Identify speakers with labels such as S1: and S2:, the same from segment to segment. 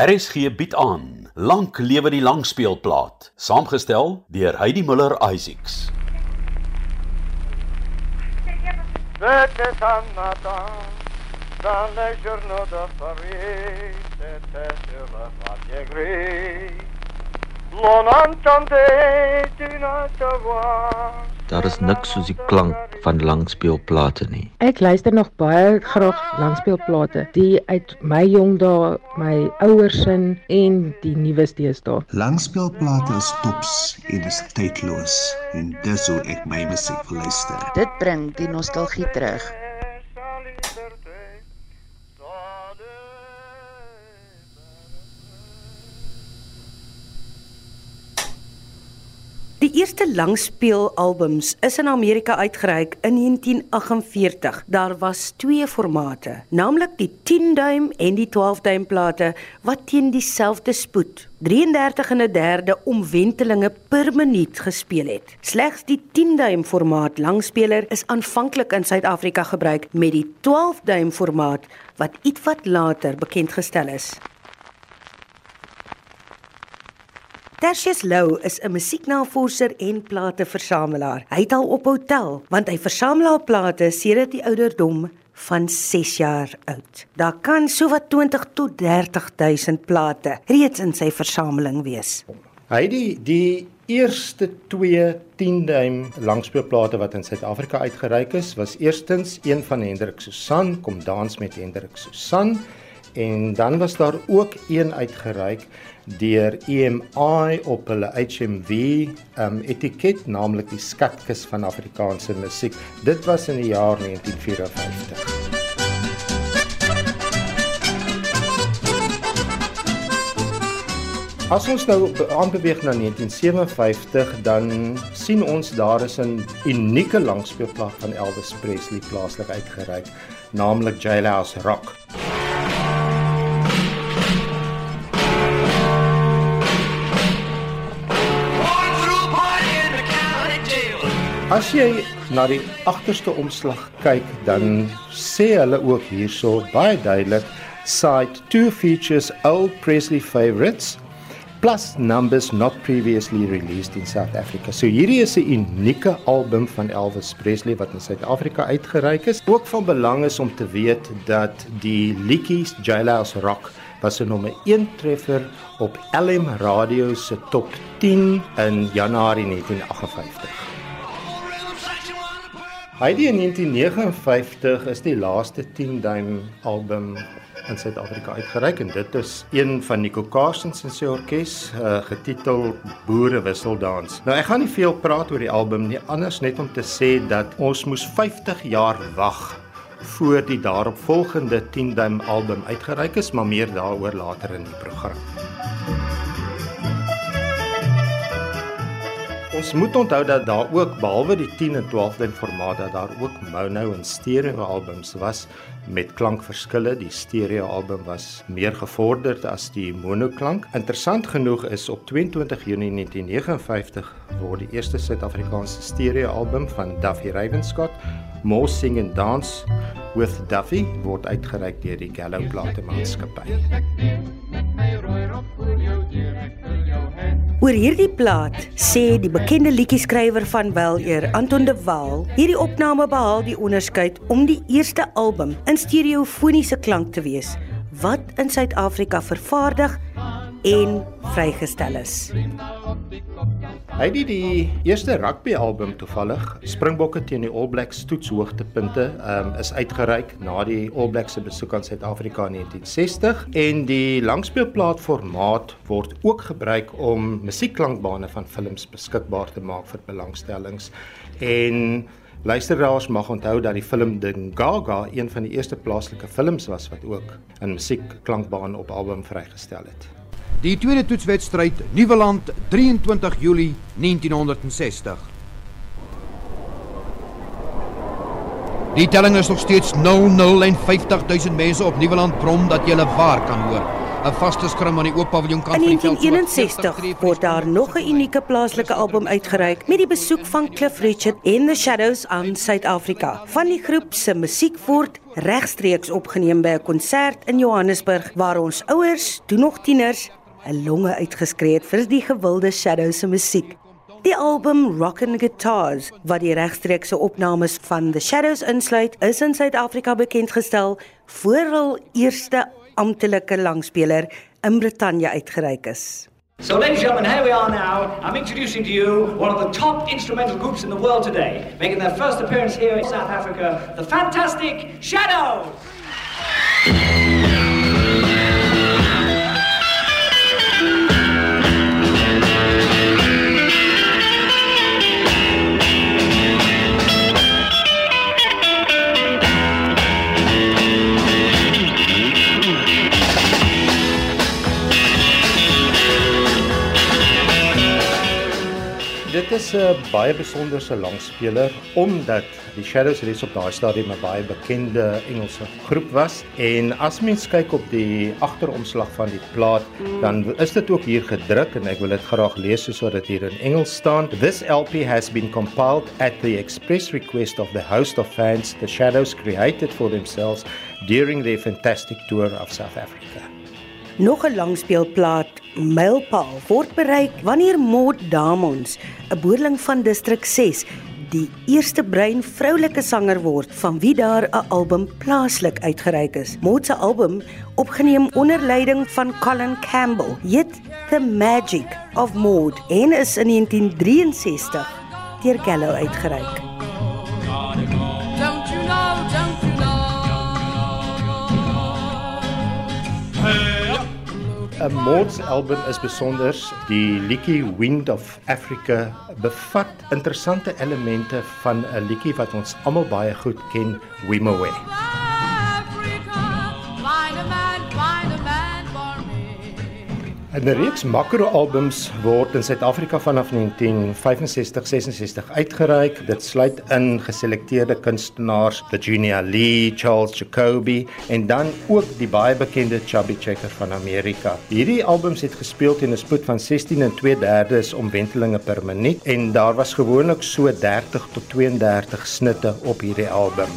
S1: RSG bied aan Lank lewe die langspeelplaat, saamgestel deur Heidi Muller Isaacs.
S2: Vete Canada, dans les journaux de Paris, c'était sur la voie gris.
S3: Daar is niks soos die klank van langspeelplate nie.
S4: Ek luister nog baie graag langspeelplate, die uit my jong dae, my ouers se en die nuus deesdae.
S5: Langspeelplate is tops en is tydloos en dis hoe ek my musiek luister.
S6: Dit bring die nostalgie terug.
S7: Die eerste langspeelalbums is in Amerika uitgereik in 1948. Daar was twee formate, naamlik die 10-duim en die 12-duim plate wat teen dieselfde spoed 33 en 'n derde omwentelinge per minuut gespeel het. Slegs die 10-duim formaat langspeler is aanvanklik in Suid-Afrika gebruik met die 12-duim formaat wat ietwat later bekend gestel is. Tertius Lou is 'n musieknavorser en plateversamelaar. Hy het al ophou tel want hy versamel al plate sedert die ouderdom van 6 jaar oud. Daar kan sowat 20 tot 30000 plate reeds in sy versameling wees.
S8: Hy die die eerste twee 10-duim langspeelplate wat in Suid-Afrika uitgereik is, was eerstens een van Hendrik Susan, Kom dans met Hendrik Susan en dan was daar ook een uitgereik deur EMI op hulle HMV um etiket, naamlik die skatkis van Afrikaanse musiek. Dit was in die jaar 1954. As ons nou aanbeweeg na 1957, dan sien ons daar is 'n unieke langspeelplaat van Elvis Presley plaaslik uitgereik, naamlik Jailhouse Rock. As jy na die agterste omslag kyk, dan sê hulle ook hierso baie duidelik side 2 features old Presley favorites plus numbers not previously released in South Africa. So hierdie is 'n unieke album van Elvis Presley wat in Suid-Afrika uitgereik is. Ook van belang is om te weet dat die liedjies Jailhouse Rock was 'n nommer 1 treffer op LM Radio se top 10 in Januarie 1958. Heidi in 1959 is die laaste 10 duim album in Suid-Afrika uitgereik en dit is een van Nico Carstens en sy orkes uh, getitel Boere Wisseldans. Nou ek gaan nie veel praat oor die album nie, anders net om te sê dat ons moes 50 jaar wag voor die daaropvolgende 10 duim album uitgereik is, maar meer daaroor later in die program. Ons moet onthou dat daar ook behalwe die 10 en 12 duim formaat dat daar ook mono en stereo albums was met klankverskille. Die stereo album was meer gevorderd as die monoklank. Interessant genoeg is op 22 Junie 1959 word die eerste Suid-Afrikaanse stereo album van Duffy Ravenscott, More Sing and Dance with Duffy word uitgereik deur die Gallo Platemaatskappy.
S7: Oor hierdie plaat sê die bekende liedjie-skrywer van Weleer, Anton de Waal, hierdie opname behaal die onderskeid om die eerste album in stereofoniese klank te wees wat in Suid-Afrika vervaardig en vrygestel is.
S8: Hy het die eerste rugby album toevallig Springbokke teen die All Blacks toetshoogtepunte um, is uitgereik na die All Blacks se besoek aan Suid-Afrika in 1960 en die langspeelplaat formaat word ook gebruik om musiekklankbane van films beskikbaar te maak vir belangstellings en Luisteraars mag onthou dat die film Dingaga een van die eerste plaaslike films was wat ook 'n musiekklankbaan op album vrygestel het.
S9: Die tweede toetswedstryd Nuweland 23 Julie 1960. Die telling is nog steeds 0-0 en 50000 mense op Nuweland brom dat jy hulle waar kan hoor. 'n vaste skram aan die oop paviljoenkant
S7: In
S9: van die veld. wat
S7: 1961
S9: 40
S7: word daar nog 'n unieke plaaslike album uitgereik met die besoek van Cliff Richard en The Shadows aan Suid-Afrika. Van die groep se musiek word regstreeks opgeneem by 'n konsert in Johannesburg waar ons ouers, toe nog tieners, 'n longe uitgeskree het vir die gewilde Shadows se musiek. Die album Rockin' Guitars, wat die regstreekse opnames van The Shadows insluit, is in Suid-Afrika bekendgestel voor hul eerste amptelike langspeler in Brittanje uitgereik is.
S10: So, ladies and gentlemen, here we are now. I'm introducing to you one of the top instrumental groups in the world today, making their first appearance here in South Africa, the fantastic Shadows.
S8: Dit is 'n baie besonderse langspeler omdat die Shadows reeds op daai stadium 'n baie bekende Engelse groep was en as mens kyk op die agteromslag van die plaat dan is dit ook hier gedruk en ek wil dit graag lees soos dit hier in Engels staan. This LP has been compiled at the express request of the host of fans the Shadows created for themselves during their fantastic tour of South Africa.
S7: Nog 'n langspeelplaat, Mylpaal, word bereik wanneer Maud Damons, 'n boerling van distrik 6, die eerste bruin vroulike sanger word van wie daar 'n album plaaslik uitgereik is. Maud se album, opgeneem onder leiding van Colin Campbell, heet The Magic of Maud en is in 1963 deur Gallo uitgereik.
S8: 'n Mods album is besonder. Die liedjie Wind of Africa bevat interessante elemente van 'n liedjie wat ons almal baie goed ken, Wimoweh. 'n Reeks makro-albums word in Suid-Afrika vanaf 1965-66 uitgereik. Dit sluit in geselekteerde kunstenaars, Virginia Lee, Charles Jacoby en dan ook die baie bekende Chubby Checker van Amerika. Hierdie albums het gespeel teen 'n spoed van 16 en 2/3 omwentelinge per minuut en daar was gewoonlik so 30 tot 32 snitte op hierdie album.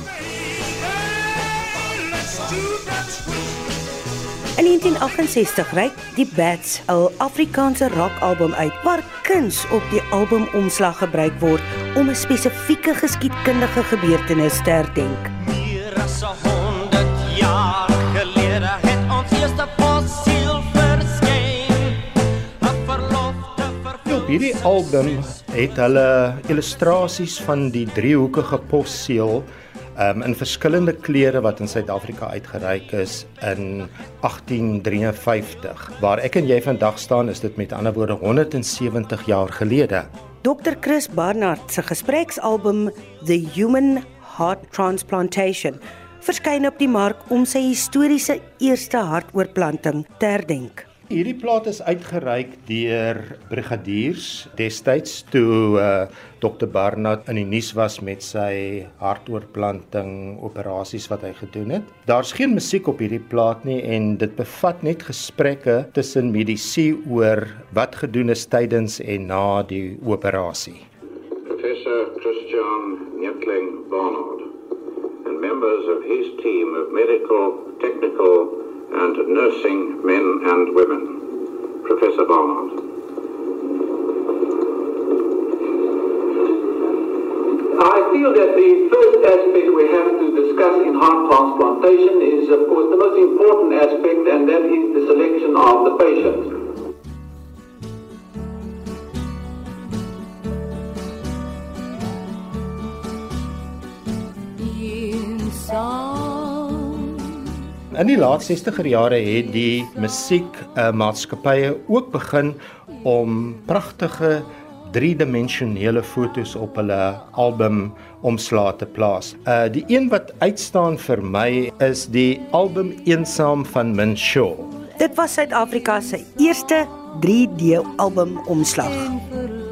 S7: In 1968 reik die Bats 'n Afrikaanse rockalbum uit waar kuns op die albumomslag gebruik word om 'n spesifieke geskiedkundige gebeurtenis te herdenk.
S2: Meer as 100 jaar gelede het ons eerste fossiel verskyn. 'n Verlofte vir
S8: Op hierdie album het hulle illustrasies van die driehoekige posseël um, in verskillende kleure wat in Suid-Afrika uitgereik is in 1853. Waar ek en jy vandag staan, is dit met ander woorde 170 jaar gelede.
S7: Dr Chris Barnard se gespreksalbum The Human Heart Transplantation verskyn op die mark om sy historiese eerste hartoortplanting te herdenk.
S8: Hierdie plaat is uitgereik deur brigadiers destyds toe uh, Dr Barnard in die nuus was met sy hartoortplanting operasies wat hy gedoen het. Daar's geen musiek op hierdie plaat nie en dit bevat net gesprekke tussen mediese oor wat gedoen is tydens en na die operasie.
S11: Professor Christian Nyetling Barnard and members of his team of medical, technical, and nursing men and women. Professor Barnard.
S12: I feel that the first aspect we have to discuss in heart transplantation is, of course, the most important aspect, and that is the selection of the patient.
S8: In die laat 60er jare het die musiek uh, maatskappye ook begin om pragtige driedimensionele fotos op hulle album omslae te plaas. Uh die een wat uitstaan vir my is die album Eensaam van Min Shaw.
S7: Dit was Suid-Afrika se eerste 3D album omslag.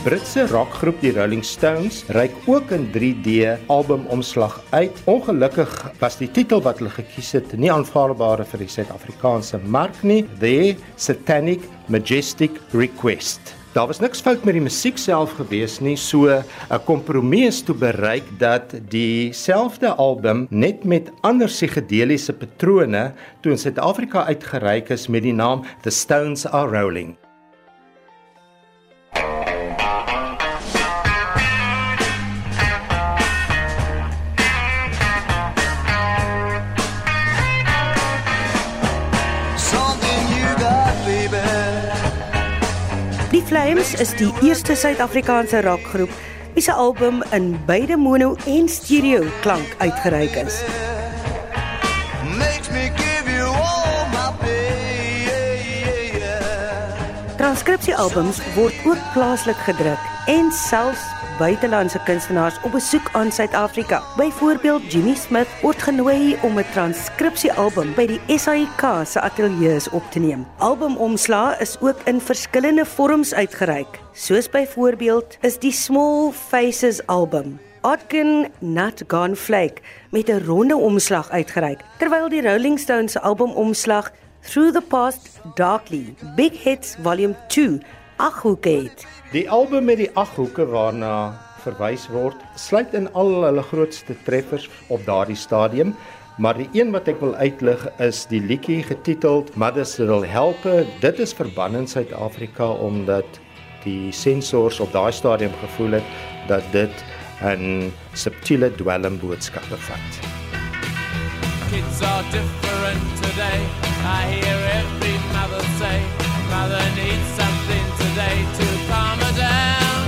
S8: Britse rockgroep die Rolling Stones reik ook 'n 3D albumomslag uit. Ongelukkig was die titel wat hulle gekies het nie aanvaarbaar vir die Suid-Afrikaanse mark nie. The Satanic Majestic Request. Daar was niks fout met die musiek self gewees nie, so 'n kompromis toe bereik dat dieselfde album net met ander psigedeliese patrone toe in Suid-Afrika uitgereik is met die naam The Stones Are Rolling.
S7: Flames is die eerste Suid-Afrikaanse rockgroep wie se album in beide mono en stereo klank uitgereik is. Transkripsiealbums word ook plaaslik gedruk en selfs buitelandse kunstenaars op besoek aan Suid-Afrika. Byvoorbeeld Jimmy Smith word genooi om 'n transkripsiealbum by die SAIK se ateljee op te neem. Albumomslae is ook in verskillende vorms uitgereik, soos byvoorbeeld is die Small Faces album Odkin Nut Gone Flake met 'n ronde omslag uitgereik, terwyl die Rolling Stones se albumomslag Through the Past Darkly Big Hits Volume 2 aghoeke het.
S8: Die album met die aghoeke waarna verwys word, sluit in al hulle grootste treffers op daardie stadium, maar die een wat ek wil uitlig is die liedjie getiteld Mothers Will Help. Dit is verbann in Suid-Afrika omdat die sensors op daai stadium gevoel het dat dit 'n subtiele dwelmboodskap bevat.
S13: Kids are different today. I hear every mother say, Mother needs something today to calm her down.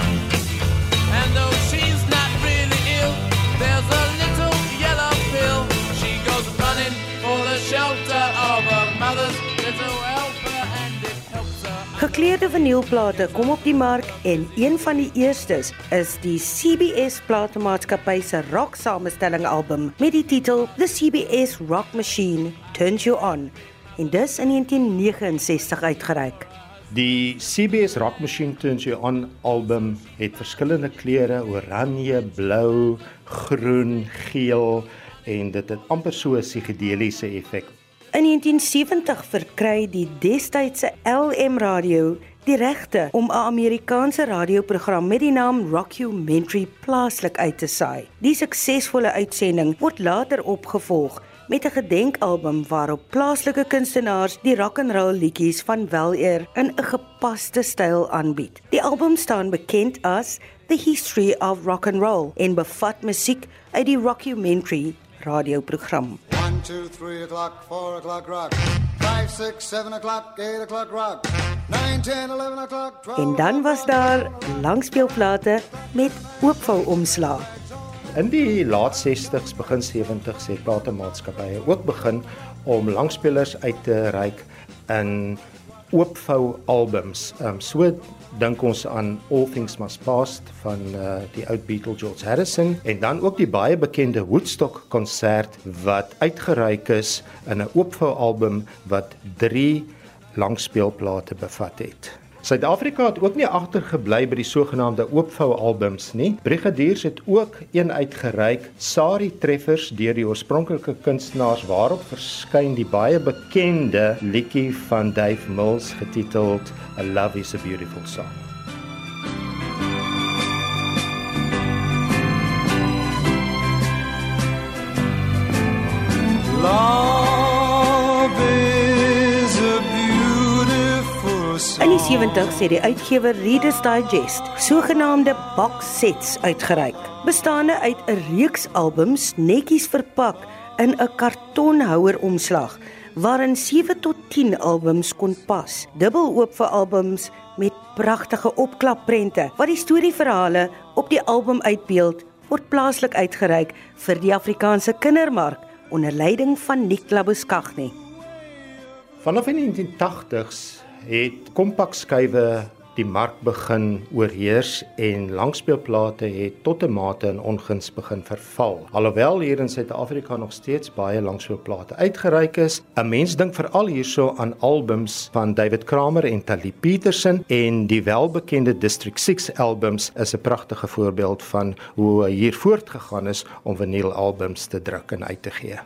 S13: And though she's not really ill, there's a little yellow pill. She goes running for the shelter of her mother's little helper, and it helps her.
S7: Gekleurde vinylplate kom op die mark en een van die eerstes is die CBS Platemaatskappy se rock samestelling album met die titel The CBS Rock Machine Turns You On en dis in 1969 uitgereik.
S8: Die CBS Rock Machine Turns You On album het verskillende kleure, oranje, blou, groen, geel en dit het amper so 'n psigedeliese effek.
S7: In 1970 verkry die destydse LM Radio die regte om 'n Amerikaanse radioprogram met die naam Rockumentary plaaslik uit te saai. Die suksesvolle uitsending word later opgevolg met 'n gedenkalbum waarop plaaslike kunstenaars die rock and roll liedjies van weleer in 'n gepaste styl aanbied. Die album staan bekend as The History of Rock and Roll en bevat musiek uit die Rockumentary radioprogram.
S14: 1, 2, 3 o'clock, 4 o'clock rock. 5, 6, 7 o'clock, 8 o'clock rock. 9, 10, 11 o'clock, 12
S7: En dan was daar langspeelplate met oopvou omslae.
S8: In die laat 60s, begin 70s het platemaatskappye ook begin om langspelers uit te reik in oopvou albums. Ehm um, so dink ons aan All Things Must Pass van uh, die oud Beatle George Harrison en dan ook die baie bekende Woodstock konsert wat uitgereik is in 'n oopvou album wat 3 langspeelplate bevat het. Suid-Afrika het ook nie agtergebly by die sogenaamde oopvou albums nie. Brigadiers het ook een uitgereik, Sari Treffers deur die oorspronklike kunstenaars waarop verskyn die baie bekende liedjie van Dave Mills getiteld A Love is a Beautiful Song.
S2: Love
S7: 1973 het die uitgewer Reader's Digest sogenaamde box sets uitgereik, bestaande uit 'n reeks albums netjies verpak in 'n kartonhouer omslag waarin 7 tot 10 albums kon pas. Dubbel oop vir albums met pragtige opklapprente wat die storieverhale op die album uitbeeld, word plaaslik uitgereik vir die Afrikaanse kindermark onder leiding van Nik Labuskaghni.
S8: Vanaf in die 1980s het kompakskywe die mark begin oorheers en langspeelplate het tot 'n mate in onguns begin verval. Alhoewel hier in Suid-Afrika nog steeds baie langspeelplate uitgereik is, 'n mens dink veral hierso aan albums van David Kramer en Tali Peterson en die welbekende District 6 albums is 'n pragtige voorbeeld van hoe hier voortgegaan is om vinylalbums te druk en uit te gee.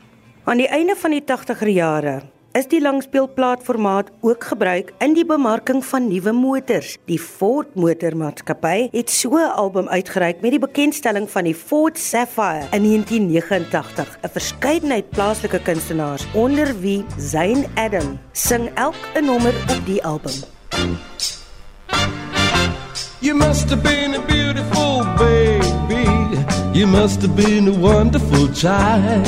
S7: Aan die einde van die 80er jare is die langspeelplaatformaat ook gebruik in die bemarking van nuwe motors. Die Ford Motormaatskappy het so 'n album uitgereik met die bekendstelling van die Ford Sapphire in 1989. 'n Verskeidenheid plaaslike kunstenaars onder wie Zayn Adam sing elk 'n nommer op die album.
S15: You must have been a beautiful baby. You must have been a wonderful child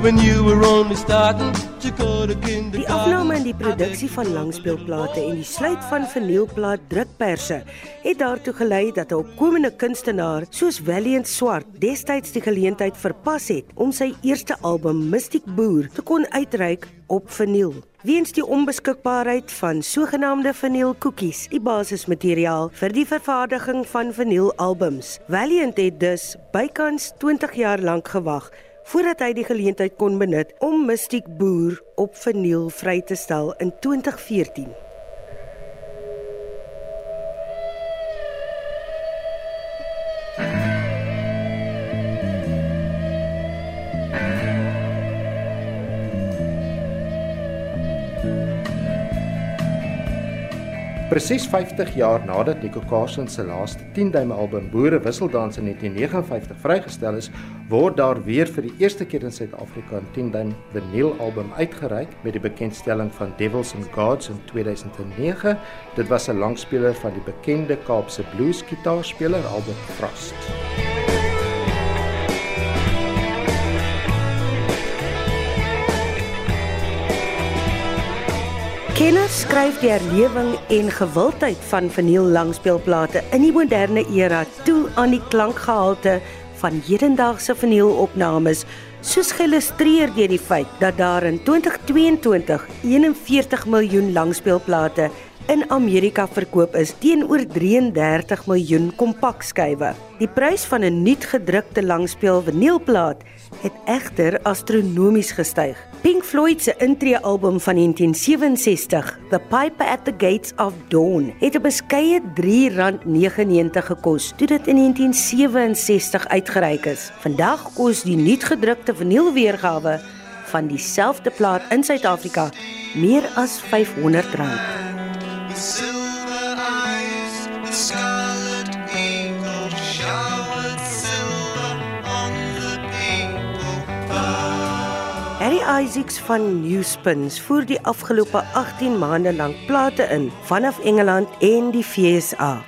S15: when you were only starting
S7: Die afname in die produksie van langspeelplate en die sluit van vinylplaat drukperse het daartoe gelei dat 'n opkomende kunstenaar soos Valiant Swart destyds die geleentheid verpas het om sy eerste album Mystiek Boer te kon uitreik op vinyl. Weens die onbeskikbaarheid van sogenaamde vinylkoekies, die basismateriaal vir die vervaardiging van vinylalbums. Valiant het dus bykans 20 jaar lank gewag voordat hy die geleentheid kon benut om Mystiek Boer op vinyl vry te stel in 2014.
S8: Presies 50 jaar nadat Nico Carson se laaste 10-duim album Boere Wisseldans in 1959 vrygestel is, word daar weer vir die eerste keer in Suid-Afrika 'n 10-duim vinyl album uitgereik met die bekendstelling van Devils and Gods in 2009. Dit was 'n langspeler van die bekende Kaapse blues gitaarspeler Albert Frost.
S7: Kenners skryf die herlewing en gewildheid van vinyl langspeelplate in die moderne era toe aan die klankgehalte van hedendaagse vinylopnames soos geillustreer deur die feit dat daar in 2022 41 miljoen langspeelplate in Amerika verkoop is teenoor 33 miljoen kompakskywe. Die prys van 'n nuut gedrukte langspeel vinylplaat het egter astronomies gestyg. Pink Floyd se intree-album van 1967, The Piper at the Gates of Dawn, het 'n beskeie R3.99 gekos toe dit in 1967 uitgereik is. Vandag kos die nuutgedrukte vinylweergawe van dieselfde plaat in Suid-Afrika meer as R500. Harry Isaacs van Newspins voer die afgelope 18 maande lank plate in vanaf Engeland en die VSA.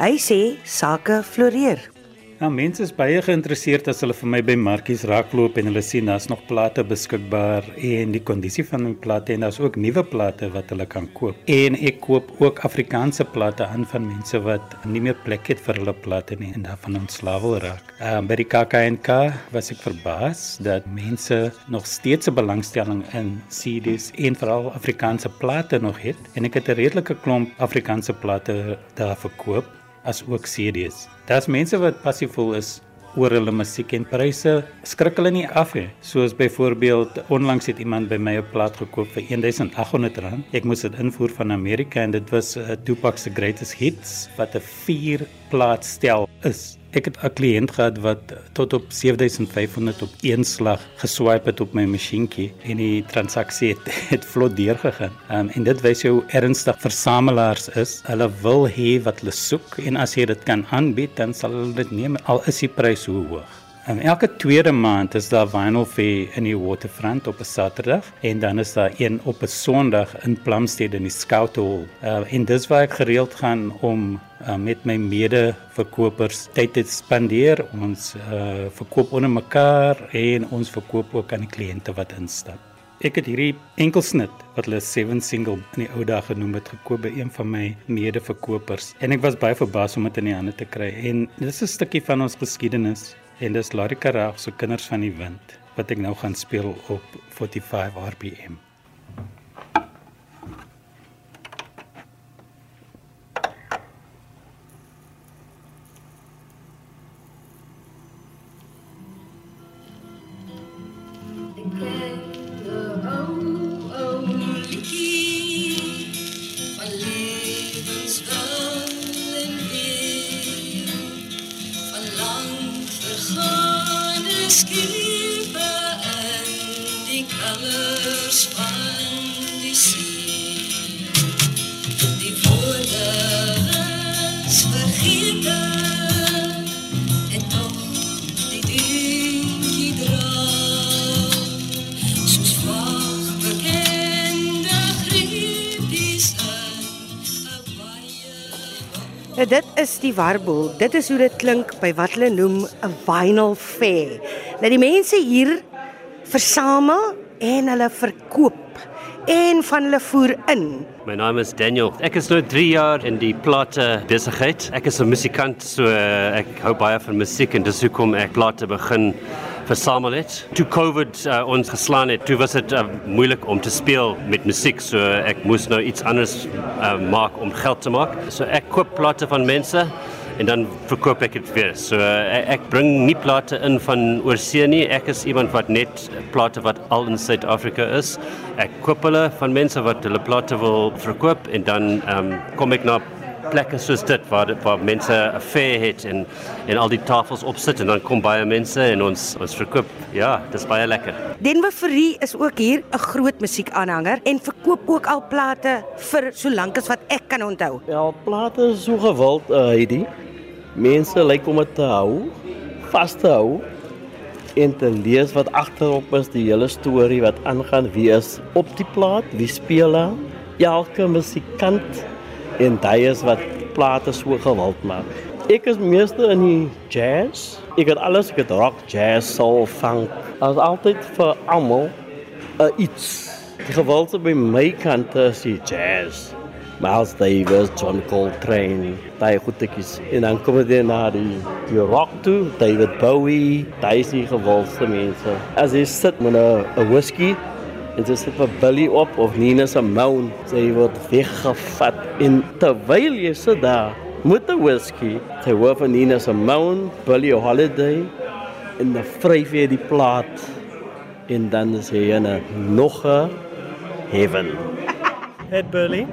S7: Hy sê sake floreer.
S16: Nou mense is baie geïnteresseerd as hulle vir my by markies raakloop en hulle sien daar's nog plate beskikbaar en die kondisie van die plate en daar's ook nuwe plate wat hulle kan koop. En ek koop ook Afrikaanse plate aan van mense wat nie meer plek het vir hulle plate nie en daarvan ontslaaf wil raak. Uh, by die KAK&K was ek verbaas dat mense nog steeds 'n belangstelling in CD's en veral Afrikaanse plate nog het en ek het 'n redelike klomp Afrikaanse plate daar verkoop as ook CD's. Daar's mense wat passievol is oor hulle musiek en pryse skrik hulle nie af nie. Soos byvoorbeeld onlangs het iemand by my 'n plaat gekoop vir R1800. Ek moes dit invoer van Amerika en dit was 'n uh, Tupac se greatest hits wat 'n 4 plaat stel is. Ek het 'n kliënt gehad wat tot op 7500 op een slag geswipe het op my masjienkie en die transaksie het, het vlot deurgegaan. Um, en dit wys hoe ernstig versamelaars is. Hulle wil hê wat hulle soek en as jy dit kan aanbied, dan sal hulle dit neem al is die prys hoe hoog. En elke tweede maand is daar vinyl fair in die Waterfront op 'n Saterdag en dan is daar een op 'n Sondag in Plumstead in die Scout Hall. Uh, en dis waar ek gereeld gaan om uh, met my mede-verkopers tyd te spandeer. Ons uh, verkoop onder mekaar en ons verkoop ook aan die kliënte wat instap. Ek het hierdie enkelsnit wat hulle 7 single in die ou dae genoem het gekoop by een van my mede-verkopers en ek was baie verbaas om dit in die hande te kry en dis 'n stukkie van ons geskiedenis en dis Larika Raag se kinders van die wind wat ek nou gaan speel op 45 RPM.
S17: Dwalers van die see. Die woorde is vergete en tog die dingetjie dra. Soos vaag bekende griepies
S7: Nou, dit is die warboel. Dit is hoe dit klink by wat hulle noem 'n vinyl fair. Nou die mense hier versamel en hulle verkoop en van hulle voer in.
S18: My naam is Daniel. Ek is nou 3 jaar in die plate besigheid. Ek is 'n musikant, so uh, ek hou baie van musiek en dis hoekom ek plate begin versamel het. Toe COVID uh, ons geslaan het, toe was dit uh, moeilik om te speel met musiek, so ek moes nou iets anders uh, maak om geld te maak. So ek koop plate van mense en dan verkoop ek dit weer. So uh, ek bring nie plate in van oorsee nie. Ek is iemand wat net plate wat al in Suid-Afrika is. Ek koop hulle van mense wat hulle plate wil verkoop en dan um, kom ek na plekke soos dit waar dit- waar mense 'n fair het en en al die tafels opsit en dan kom baie mense en ons ons verkoop. Ja, dis baie lekker.
S7: Denver Free is ook hier 'n groot musiekaanhanger en verkoop ook al plate vir so lank as wat ek kan onthou.
S19: Ja, plate is so gewild, uh, Heidi. Mense lyk om dit te hou, vas te hou en te lees wat agterop is, die hele storie wat aangaan, wie is op die plaat, wie speel daar, elke musikant en daai is wat plate so gewild maak. Ek is meeste in die jazz. Ek het alles, ek het rock, jazz, soul, funk. As altyd vir almal 'n iets. Die gewildste by my kant is die jazz. Miles Davis, John Coltrane, daai goedetjies. En dan kom dit na die die rock toe, David Bowie, daai is die gewildste mense. As jy sit met 'n whisky en jy sit vir Billy op of Nina Simone, sy word weggevat en terwyl jy sit daar met 'n whisky, jy hoor van Nina Simone, Billie Holiday en dan vryf jy die plaat en dan is jy in 'n nog heaven.
S20: Ed Burley.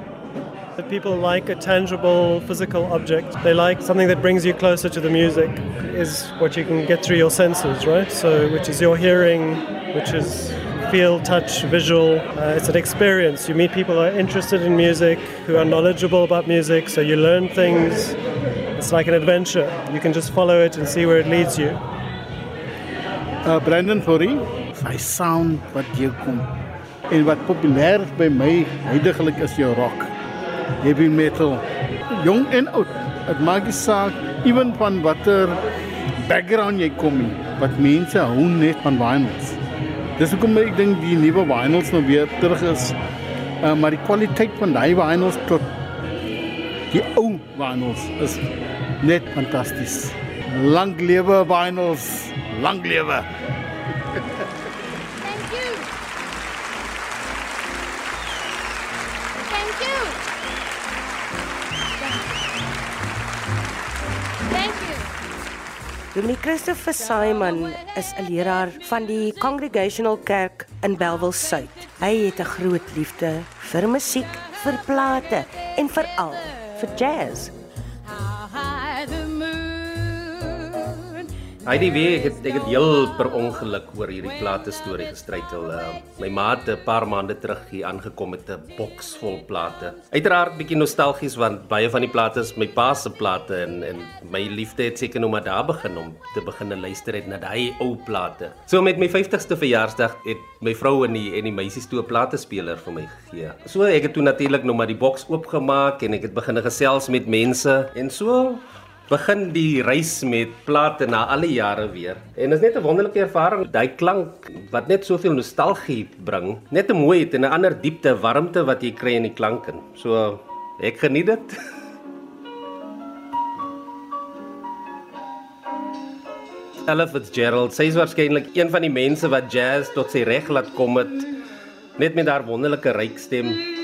S20: That people like a tangible physical object. They like something that brings you closer to the music, is what you can get through your senses, right? So, which is your hearing, which is feel, touch, visual. Uh, it's an experience. You meet people who are interested in music, who are knowledgeable about music, so you learn things. It's like an adventure. You can just follow it and see where it leads you.
S21: uh, Brandon Fourie, sy sound wat hier kom. En wat populêr by my heidaglik is jou rock, heavy metal, jong en oud. Dit maak nie saak ewen van watter background jy kom nie, wat mense hou net van vinyls. Dis hoekom ek dink die nuwe vinyls nou weer terug is. Uh, maar die kwaliteit van daai vinyls tot die ou vinyls is net fantasties. Lang lewe vinyls, lang lewe.
S7: Dominee Christopher Simon is 'n leraar van die Congregational Kerk in Bellville Suid. Hy het 'n groot liefde vir musiek, vir plate en veral vir jazz.
S22: Heidi weer ek het ek het heel per ongeluk oor hierdie plate storie gestruikel. Uh, my ma het 'n paar maande terug hier aangekom met 'n boks vol plate. Uiteraard bietjie nostalgies want baie van die plate is my pa se plate en en my liefde het seker nou maar daar begin om te begin luister het na daai ou plate. So met my 50ste verjaarsdag het my vrou en die en die meisies toe 'n platespeler vir my gegee. So ek het toe natuurlik nou maar die boks oopgemaak en ek het begin gesels met mense en so begin die reis met plate na alle jare weer. En is net 'n wonderlike ervaring, daai klank wat net soveel nostalgie bring, net 'n mooiheid en 'n ander diepte, warmte wat jy kry in die klanke. So ek geniet dit. Ella Fitzgerald, sy is waarskynlik een van die mense wat jazz tot sy reg laat kom het net met haar wonderlike ryk stem.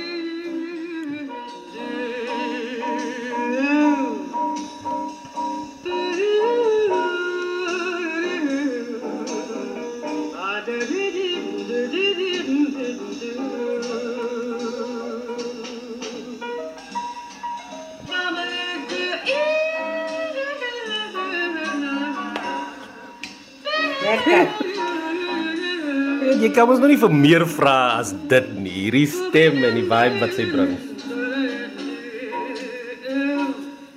S22: Kan ons nog nie vir meer vra as dit nie. Hierdie stem en die vibe wat sy bring.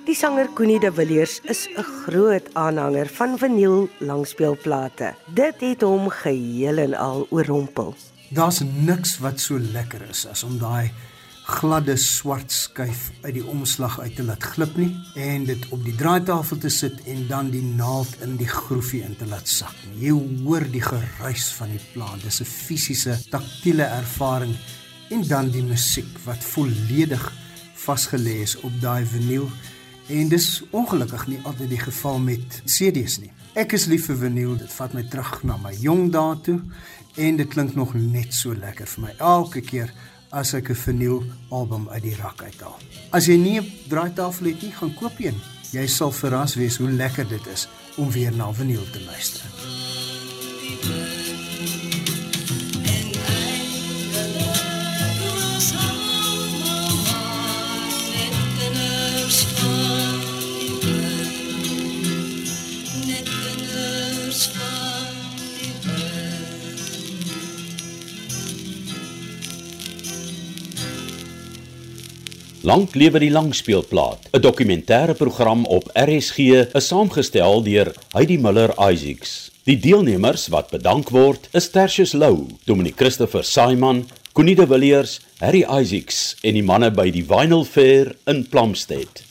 S7: Die sanger Connie de Villiers is 'n groot aanhanger van vinyl langspeelplate. Dit het hom geheel en al oorrompel.
S23: Daar's niks wat so lekker is as om daai gladde swart skuif uit die omslag uit te laat glip nie en dit op die draaitafel te sit en dan die naald in die groefie in te laat sak. Jy hoor die geruis van die plaat. Dis 'n fisiese, taktiele ervaring en dan die musiek wat volledig vasgelê is op daai vinyl en dis ongelukkig nie altyd die geval met CD's nie. Ek is lief vir vinyl. Dit vat my terug na my jong dae toe en dit klink nog net so lekker vir my elke keer as ek 'n vinyl album uit die rak uithaal. As jy nie 'n draaitafel het nie, gaan koop een. Jy sal verras wees hoe lekker dit is om weer na vinyl te luister.
S24: Lank lewe die langspeelplaat, 'n dokumentêre program op RSG, is saamgestel deur Heidi Miller Isaacs. Die deelnemers wat bedank word, is Tertius Lou, Dominic Christopher Simon, Connie de Villiers, Harry Isaacs en die manne by die Vinyl Fair in Plumstead.